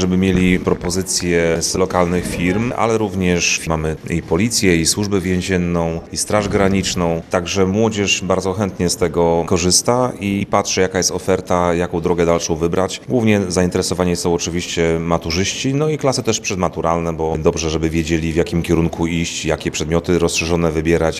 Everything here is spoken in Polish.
żeby mieli propozycje z lokalnych firm, ale również mamy i policję, i służbę więzienną, i straż graniczną. Także młodzież bardzo chętnie z tego korzysta i patrzy, jaka jest oferta, jaką drogę dalszą wybrać. Głównie zainteresowani są oczywiście maturzyści, no i klasy też przedmaturalne, bo dobrze, żeby wiedzieli, w jakim kierunku iść, jakie przedmioty rozszerzone wybierać.